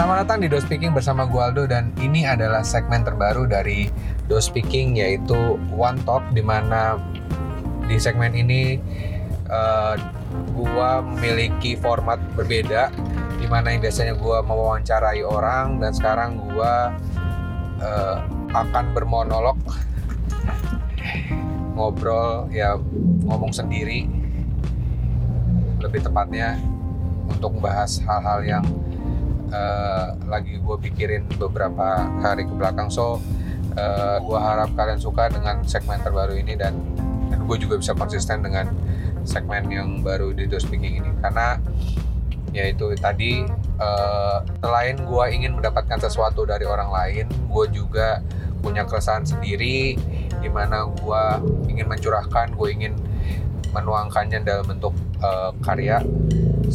Selamat datang di Do Speaking bersama gue Aldo dan ini adalah segmen terbaru dari Do Speaking yaitu One Talk di mana di segmen ini uh, gua memiliki format berbeda di mana yang biasanya gua mewawancarai orang dan sekarang gua uh, akan bermonolog ngobrol ya ngomong sendiri lebih tepatnya untuk membahas hal-hal yang uh, lagi gue pikirin beberapa hari ke belakang. So uh, gue harap kalian suka dengan segmen terbaru ini dan dan gue juga bisa konsisten dengan segmen yang baru di Do Speaking ini. Karena yaitu tadi uh, selain gue ingin mendapatkan sesuatu dari orang lain gue juga punya keresahan sendiri di mana gue ingin mencurahkan gue ingin menuangkannya dalam bentuk uh, karya.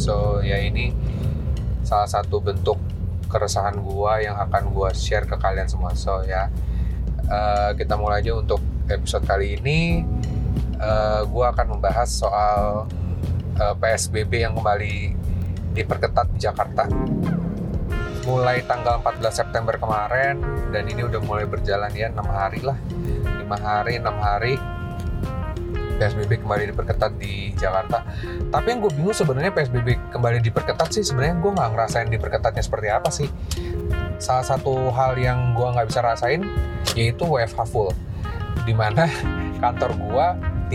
So ya ini salah satu bentuk keresahan gue yang akan gue share ke kalian semua. So ya. Uh, kita mulai aja untuk episode kali ini. Uh, eh, gue akan membahas soal uh, PSBB yang kembali diperketat di Jakarta. Mulai tanggal 14 September kemarin dan ini udah mulai berjalan ya enam hari lah. Lima hari enam hari PSBB kembali diperketat di Jakarta. Tapi yang gue bingung sebenarnya PSBB kembali diperketat sih sebenarnya gue nggak ngerasain diperketatnya seperti apa sih. Salah satu hal yang gue nggak bisa rasain yaitu WFH full. Di mana kantor gue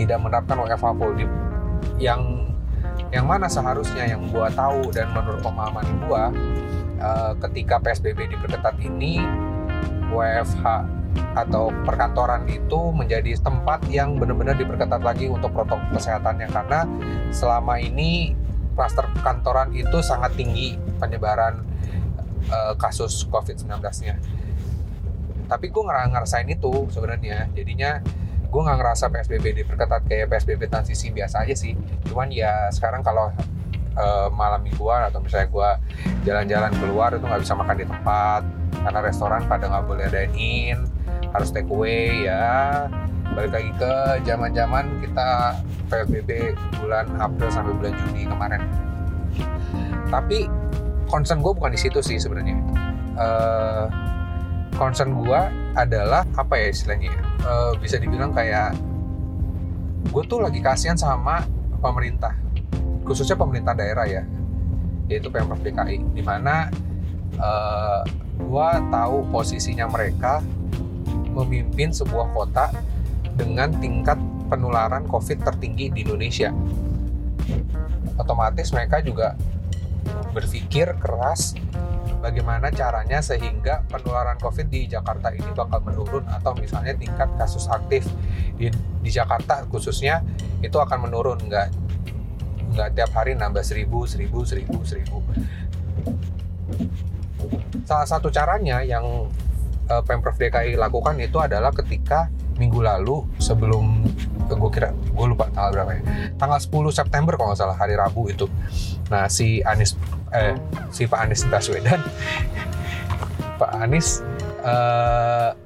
tidak menerapkan WFH full. Di, yang yang mana seharusnya yang gue tahu dan menurut pemahaman gue uh, ketika PSBB diperketat ini WFH atau perkantoran itu menjadi tempat yang benar-benar diperketat lagi untuk protokol kesehatannya. Karena selama ini klaster kantoran itu sangat tinggi penyebaran uh, kasus COVID-19-nya. Tapi gue ngerasain itu sebenarnya, jadinya gue nggak ngerasa PSBB diperketat kayak PSBB transisi biasa aja sih. Cuman ya sekarang kalau uh, malam mingguan atau misalnya gue jalan-jalan keluar itu nggak bisa makan di tempat. Karena restoran pada nggak boleh dine in harus take away ya. Balik lagi ke zaman-zaman kita PSBB bulan April sampai bulan Juni kemarin. Tapi concern gue bukan di situ sih sebenarnya. Uh, concern gue adalah apa ya istilahnya uh, bisa dibilang kayak gue tuh lagi kasihan sama pemerintah khususnya pemerintah daerah ya yaitu pemprov DKI di mana uh, gue tahu posisinya mereka memimpin sebuah kota dengan tingkat penularan COVID tertinggi di Indonesia. Otomatis mereka juga berpikir keras bagaimana caranya sehingga penularan COVID di Jakarta ini bakal menurun atau misalnya tingkat kasus aktif di, di Jakarta khususnya itu akan menurun nggak nggak tiap hari nambah seribu seribu seribu seribu salah satu caranya yang uh, pemprov DKI lakukan itu adalah ketika minggu lalu sebelum gue kira gue lupa tanggal berapa ya. Tanggal 10 September kalau nggak salah hari Rabu itu. Nah si Anies eh si Pak Anies Baswedan Pak Anies uh,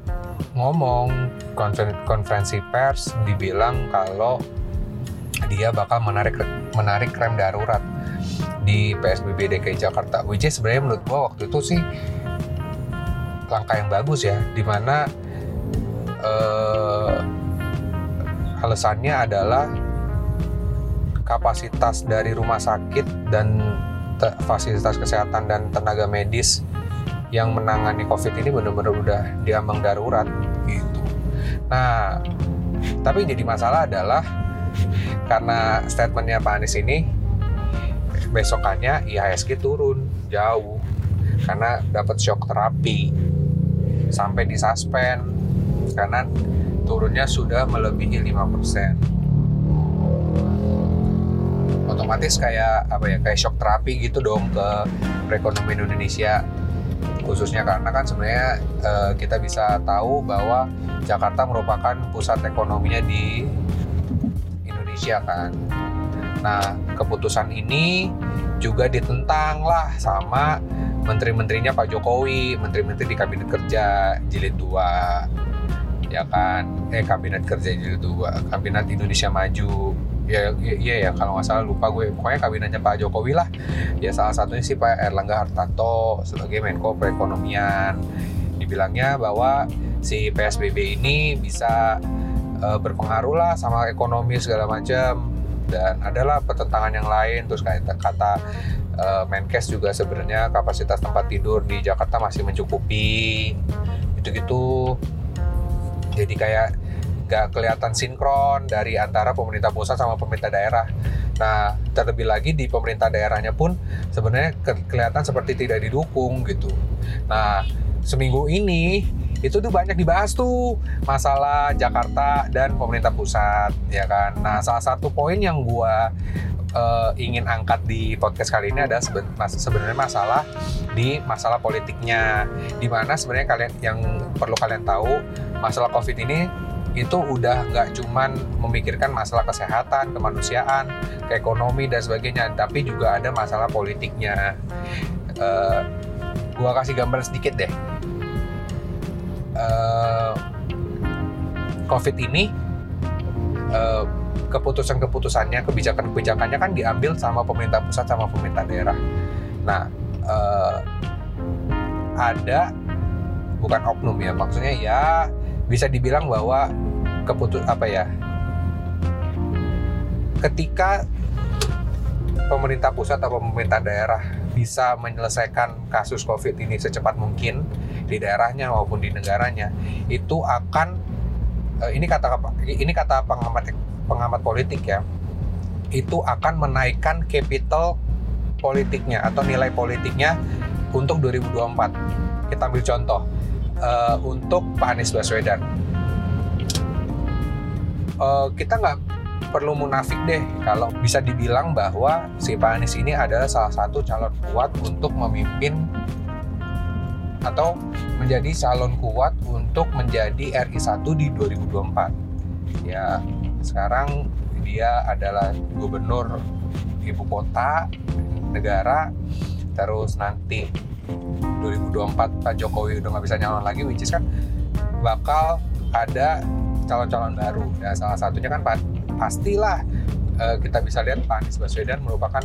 ngomong konferensi pers dibilang kalau dia bakal menarik menarik rem darurat di PSBB DKI Jakarta which is sebenarnya menurut gue waktu itu sih langkah yang bagus ya di mana uh, alasannya adalah kapasitas dari rumah sakit dan fasilitas kesehatan dan tenaga medis yang menangani COVID ini benar-benar udah diambang darurat gitu. Nah, tapi jadi masalah adalah karena statementnya Pak Anies ini besokannya IHSG turun jauh karena dapat shock terapi sampai disuspend karena turunnya sudah melebihi 5%. Otomatis kayak apa ya kayak shock terapi gitu dong ke perekonomian Indonesia khususnya karena kan sebenarnya uh, kita bisa tahu bahwa Jakarta merupakan pusat ekonominya di Indonesia kan. Nah, keputusan ini juga ditentang lah sama menteri-menterinya Pak Jokowi, menteri-menteri di Kabinet Kerja Jilid 2 ya kan? Eh kabinet kerja jilid dua kabinet Indonesia Maju. Ya iya ya kalau nggak salah lupa gue. Pokoknya kabinetnya Pak Jokowi lah. Ya salah satunya sih Pak Erlangga Hartarto sebagai Menko Perekonomian. Dibilangnya bahwa si PSBB ini bisa uh, berpengaruh lah sama ekonomi segala macam. Dan adalah pertentangan yang lain. Terus kayak kata uh, Menkes juga sebenarnya kapasitas tempat tidur di Jakarta masih mencukupi gitu-gitu jadi kayak gak kelihatan sinkron dari antara pemerintah pusat sama pemerintah daerah. Nah, terlebih lagi di pemerintah daerahnya pun sebenarnya ke kelihatan seperti tidak didukung gitu. Nah, seminggu ini itu tuh banyak dibahas tuh masalah Jakarta dan pemerintah pusat ya kan. Nah, salah satu poin yang gua uh, ingin angkat di podcast kali ini adalah seben sebenarnya masalah di masalah politiknya. Di mana sebenarnya kalian yang perlu kalian tahu masalah COVID ini itu udah nggak cuman memikirkan masalah kesehatan, kemanusiaan, keekonomi dan sebagainya, tapi juga ada masalah politiknya. Uh, gua kasih gambar sedikit deh. Uh, COVID ini uh, keputusan-keputusannya, kebijakan-kebijakannya kan diambil sama pemerintah pusat sama pemerintah daerah. Nah, uh, ada bukan oknum ya, maksudnya ya bisa dibilang bahwa keputus apa ya ketika pemerintah pusat atau pemerintah daerah bisa menyelesaikan kasus COVID ini secepat mungkin di daerahnya maupun di negaranya itu akan ini kata ini kata pengamat pengamat politik ya. Itu akan menaikkan capital politiknya atau nilai politiknya untuk 2024 kita ambil contoh uh, untuk Pak Anies Baswedan. Uh, kita nggak perlu munafik deh kalau bisa dibilang bahwa si Pak Anies ini adalah salah satu calon kuat untuk memimpin atau menjadi calon kuat untuk menjadi RI 1 di 2024. Ya, sekarang dia adalah gubernur ibu kota negara terus nanti 2024 Pak Jokowi udah nggak bisa nyalon lagi which is kan bakal ada calon-calon baru ya salah satunya kan pastilah uh, kita bisa lihat Pak Anies Baswedan merupakan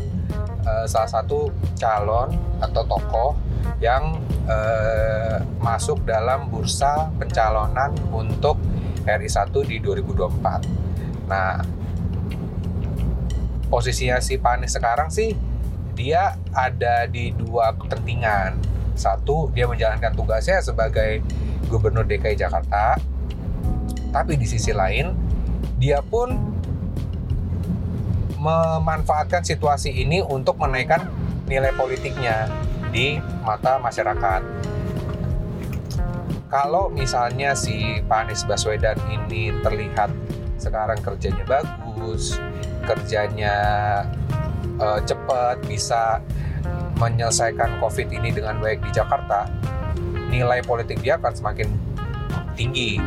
uh, salah satu calon atau tokoh yang uh, masuk dalam bursa pencalonan untuk RI 1 di 2024 nah posisinya si Pak Anies sekarang sih dia ada di dua kepentingan. Satu, dia menjalankan tugasnya sebagai gubernur DKI Jakarta. Tapi di sisi lain, dia pun memanfaatkan situasi ini untuk menaikkan nilai politiknya di mata masyarakat. Kalau misalnya si Pak Anies Baswedan ini terlihat sekarang kerjanya bagus, kerjanya uh, cepat bisa menyelesaikan COVID ini dengan baik di Jakarta, nilai politik dia akan semakin tinggi,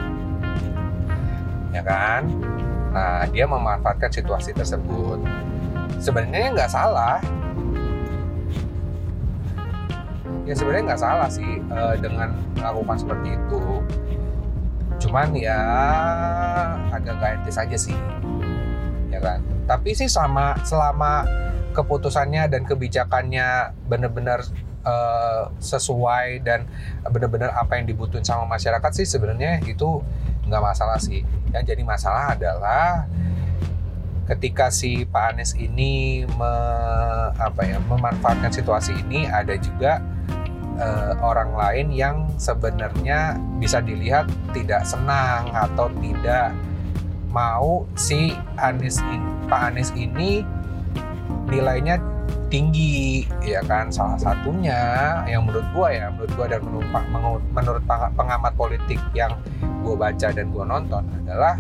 ya kan? Nah, dia memanfaatkan situasi tersebut. Sebenarnya nggak salah. Ya sebenarnya nggak salah sih uh, dengan melakukan seperti itu. Cuman ya agak gak etis aja sih, ya kan? Tapi sih sama selama keputusannya dan kebijakannya benar-benar uh, sesuai dan benar-benar apa yang dibutuhin sama masyarakat sih sebenarnya itu nggak masalah sih. Yang jadi masalah adalah ketika si Pak Anies ini me, apa ya memanfaatkan situasi ini ada juga uh, orang lain yang sebenarnya bisa dilihat tidak senang atau tidak mau si Anies ini, Pak Anies ini nilainya tinggi ya kan? Salah satunya yang menurut gua ya menurut gua dan menurut menurut pengamat politik yang gua baca dan gua nonton adalah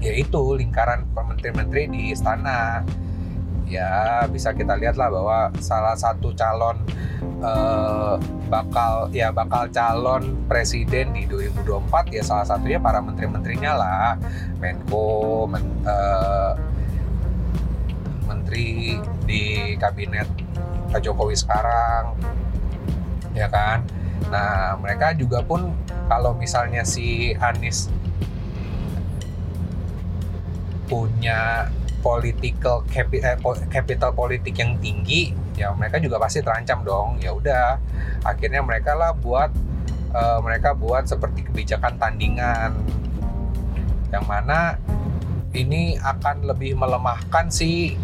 yaitu lingkaran menteri-menteri di istana ya bisa kita lihat lah bahwa salah satu calon eh, bakal ya bakal calon presiden di 2024 ya salah satunya para menteri-menterinya lah. Menko men, eh, menteri di kabinet Pak Jokowi sekarang ya kan? Nah mereka juga pun kalau misalnya si Anies punya political capi- eh, capital politik yang tinggi ya mereka juga pasti terancam dong. Ya udah akhirnya mereka lah buat eh, mereka buat seperti kebijakan tandingan. Yang mana ini akan lebih melemahkan si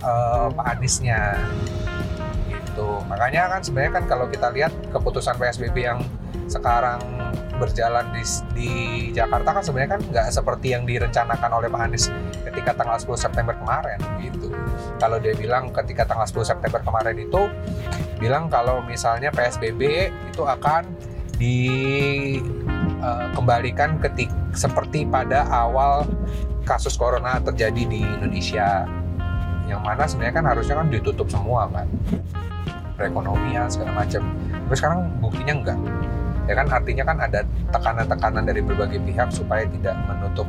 eh, Pak Aniesnya. Gitu. Makanya kan sebenarnya kan kalau kita lihat keputusan PSBB yang sekarang berjalan di, di Jakarta kan sebenarnya kan nggak seperti yang direncanakan oleh Pak Anies ketika tanggal 10 September kemarin gitu. Kalau dia bilang ketika tanggal 10 September kemarin itu bilang kalau misalnya PSBB itu akan dikembalikan ketik seperti pada awal kasus corona terjadi di Indonesia. Yang mana sebenarnya kan harusnya kan ditutup semua kan perekonomian segala macam. Tapi sekarang buktinya enggak ya kan artinya kan ada tekanan-tekanan dari berbagai pihak supaya tidak menutup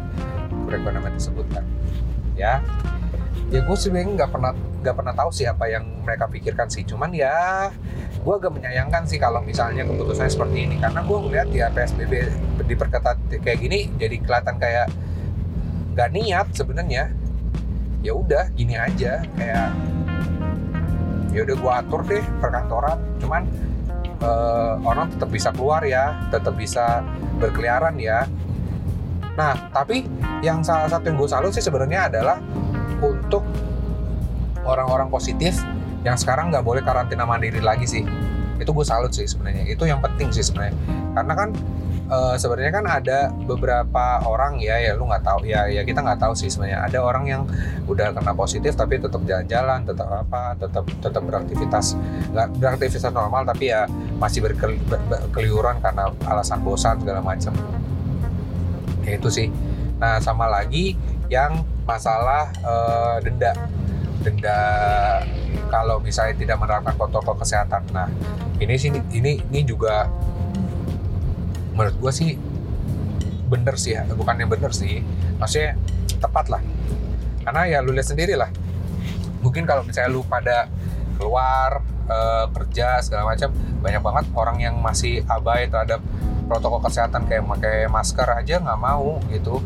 perekonomian tersebut kan? Ya. Ya gue sebenarnya nggak pernah nggak pernah tahu sih apa yang mereka pikirkan sih. Cuman ya gue agak menyayangkan sih kalau misalnya keputusannya seperti ini. Karena gue ngeliat ya PSBB diperketat kayak gini jadi kelihatan kayak nggak niat sebenarnya. Ya udah gini aja. Kayak ya udah gue atur deh perkantoran. Cuman uh, orang tetap bisa keluar ya, tetap bisa berkeliaran ya. Nah, tapi yang salah satu yang gue salut sih sebenarnya adalah untuk orang-orang positif yang sekarang nggak boleh karantina mandiri lagi sih. Itu gue salut sih sebenarnya. Itu yang penting sih sebenarnya. Karena kan uh, sebenarnya kan ada beberapa orang ya ya lu nggak tahu. Ya ya kita nggak tahu sih sebenarnya. Ada orang yang udah kena positif tapi tetap jalan-jalan tetap apa tetap tetap beraktivitas. Nggak beraktivitas normal tapi ya masih berkeliuran karena alasan bosan segala macam. Ya itu sih. Nah sama lagi yang masalah uh, denda. Denda kalau misalnya tidak menerapkan protokol kesehatan. Nah ini sih ini ini juga menurut gue sih bener sih ya. Bukan yang bener sih maksudnya tepat lah. Karena ya lu lihat sendiri lah. Mungkin kalau misalnya lu pada keluar e, kerja segala macam banyak banget orang yang masih abai terhadap protokol kesehatan kayak pakai masker aja nggak mau gitu.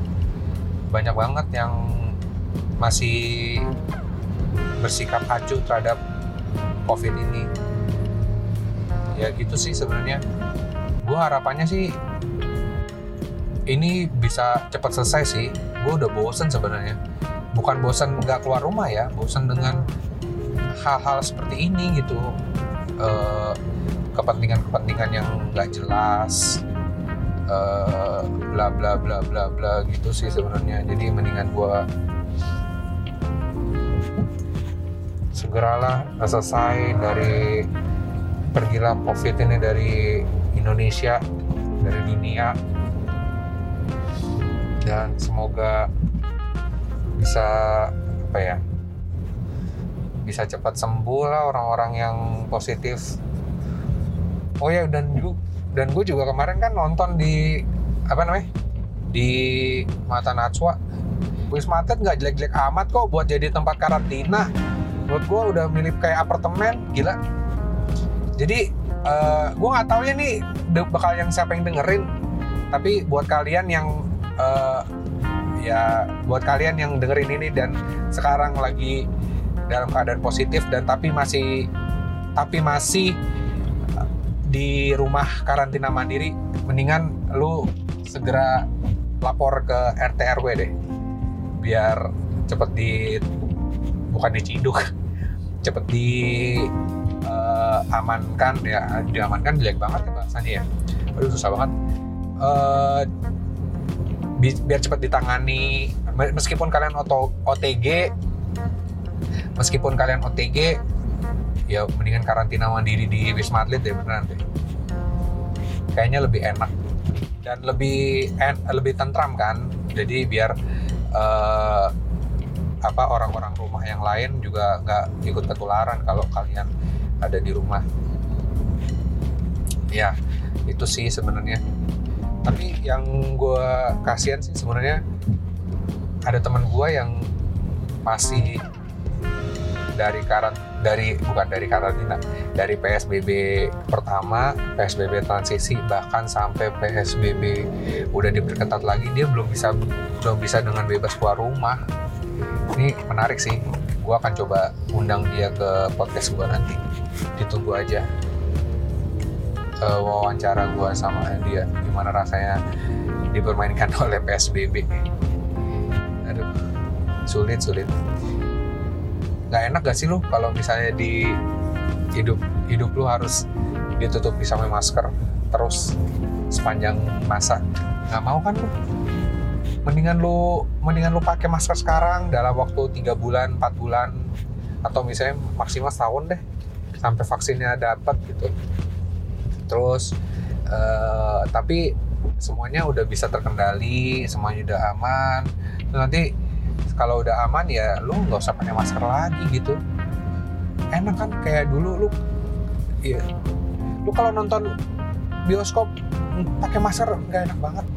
Banyak banget yang masih bersikap acuh terhadap covid ini. Ya gitu sih sebenarnya gue harapannya sih ini bisa cepat selesai sih. Gue udah bosen sebenarnya. Bukan bosen nggak keluar rumah ya bosen dengan hal-hal seperti ini gitu. Kepentingan kepentingan-kepentingan yang nggak jelas uh, bla bla bla bla bla gitu sih sebenarnya. Jadi mendingan gue segeralah selesai dari pergilah covid ini dari Indonesia dari dunia. Dan semoga bisa apa ya bisa cepat sembuh lah orang-orang yang positif. Oh ya dan dan gue juga kemarin kan nonton di apa namanya di Mata Najwa. Wisma Atlet nggak jelek-jelek amat kok buat jadi tempat karantina. Menurut gue udah mirip kayak apartemen gila. Jadi uh, eh, gue nggak tahu ya nih bakal yang siapa yang dengerin. Tapi buat kalian yang uh, ya buat kalian yang dengerin ini dan sekarang lagi dalam keadaan positif dan tapi masih tapi masih di rumah karantina mandiri mendingan lu segera lapor ke RT RW deh. Biar cepet di bukan diciduk cepet di amankan ya diamankan jelek banget ya bahasanya ya. Aduh susah banget. Uh, bi biar cepat ditangani. Meskipun kalian oto OTG meskipun kalian OTG ya mendingan karantina mandiri di Wisma Atlet deh beneran deh. Kayaknya lebih enak. Dan lebih en lebih tentram kan? Jadi biar uh, apa orang-orang rumah yang lain juga nggak ikut ketularan kalau kalian ada di rumah. Ya itu sih sebenarnya. Tapi yang gue kasihan sih sebenarnya ada teman gue yang masih dari karan dari bukan dari karantina dari PSBB pertama PSBB transisi bahkan sampai PSBB udah diperketat lagi dia belum bisa belum bisa dengan bebas keluar rumah. Ini menarik sih gue akan coba undang dia ke podcast gue nanti. Ditunggu aja uh, wawancara gue sama dia gimana rasanya dipermainkan oleh PSBB aduh sulit sulit. Nggak enak gak sih lu kalau misalnya di hidup hidup lu harus ditutupi sama masker terus sepanjang masa? Nggak mau kan lu mendingan lu mendingan lu pakai masker sekarang dalam waktu tiga bulan 4 bulan atau misalnya maksimal setahun deh sampai vaksinnya dapat gitu. Terus uh, tapi semuanya udah bisa terkendali semuanya udah aman. Terus nanti kalau udah aman ya lu nggak usah pakai masker lagi gitu. Enak kan? Kayak dulu lu iya. Lu kalau nonton bioskop pakai masker nggak enak banget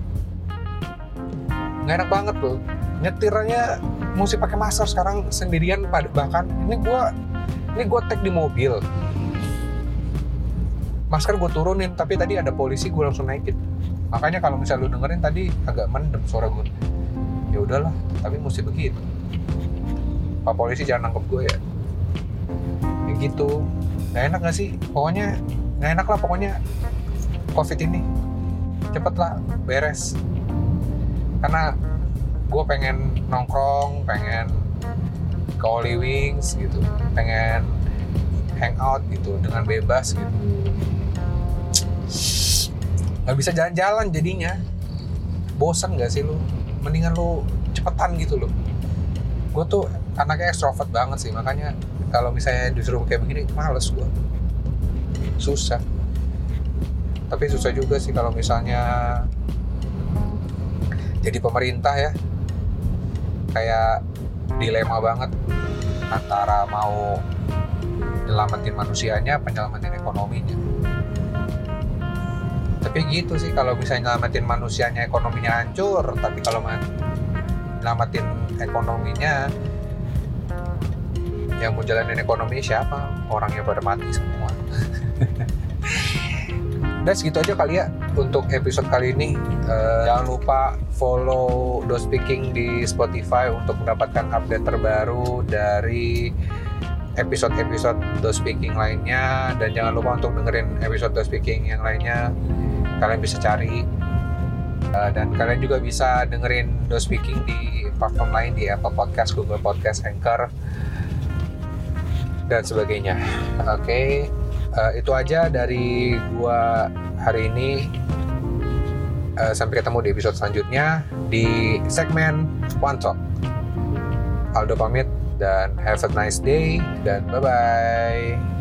nggak enak banget loh nyetirnya mesti pakai masker sekarang sendirian bahkan ini gua ini gua tag di mobil. Masker gue turunin tapi tadi ada polisi gue langsung naikin. Makanya kalau misalnya lu dengerin tadi agak mendem suara gue ya udahlah tapi mesti begitu. Pak polisi jangan nangkep gue ya. Kayak gitu. Nggak enak gak sih? Pokoknya nggak enak lah pokoknya covid ini. Cepet lah beres karena gue pengen nongkrong pengen ke Holy Wings gitu. Pengen hangout gitu dengan bebas gitu. Nggak bisa jalan-jalan jadinya. Bosan gak sih lu? Mendingan lu cepetan gitu loh. Gue tuh anaknya ekstrovert banget sih makanya kalau misalnya disuruh kayak begini males gue susah. Tapi susah juga sih kalau misalnya jadi pemerintah ya. Kayak dilema banget antara mau nyelamatin manusianya apa nyelamatin ekonominya. Tapi gitu sih kalau misalnya nyelamatin manusianya ekonominya hancur tapi kalau nyelamatin ekonominya yang mau jalanin ekonomi siapa? Orang yang pada mati semua. Dan segitu aja kali ya untuk episode kali ini uh, jangan lupa follow Do Speaking di Spotify untuk mendapatkan update terbaru dari episode-episode Do Speaking lainnya dan jangan lupa untuk dengerin episode Do Speaking yang lainnya kalian bisa cari uh, dan kalian juga bisa dengerin Do Speaking di platform lain di Apple Podcast, Google Podcast, Anchor dan sebagainya. Oke, okay. Uh, itu aja dari gua hari ini. Uh, sampai ketemu di episode selanjutnya di segmen One Talk. Aldo pamit dan have a nice day dan bye bye.